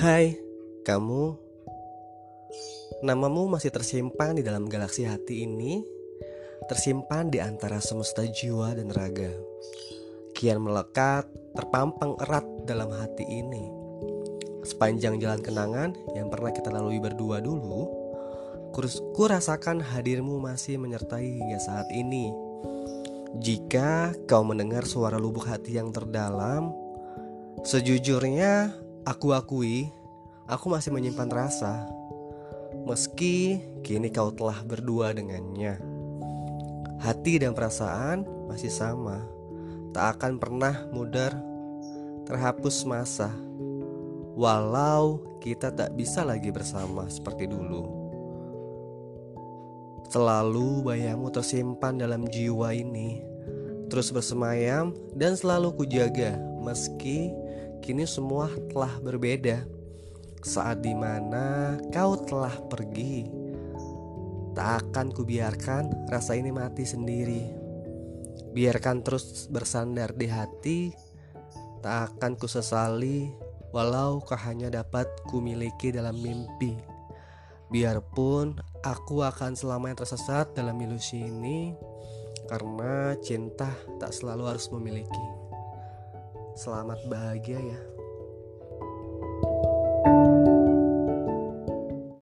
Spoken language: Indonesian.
Hai, kamu. Namamu masih tersimpan di dalam galaksi hati ini, tersimpan di antara semesta jiwa dan raga. Kian melekat, terpampang erat dalam hati ini. Sepanjang jalan kenangan yang pernah kita lalui berdua dulu, ku rasakan hadirmu masih menyertai hingga saat ini. Jika kau mendengar suara lubuk hati yang terdalam, sejujurnya aku akui aku masih menyimpan rasa. Meski kini kau telah berdua dengannya. Hati dan perasaan masih sama, tak akan pernah mudar terhapus masa. Walau kita tak bisa lagi bersama seperti dulu. Selalu bayamu tersimpan dalam jiwa ini, terus bersemayam dan selalu kujaga meski kini semua telah berbeda. Saat di mana kau telah pergi, tak akan kubiarkan rasa ini mati sendiri. Biarkan terus bersandar di hati, tak akan kusesali walau kau hanya dapat kumiliki dalam mimpi. Biarpun aku akan selamanya tersesat dalam ilusi ini, karena cinta tak selalu harus memiliki. Selamat bahagia ya.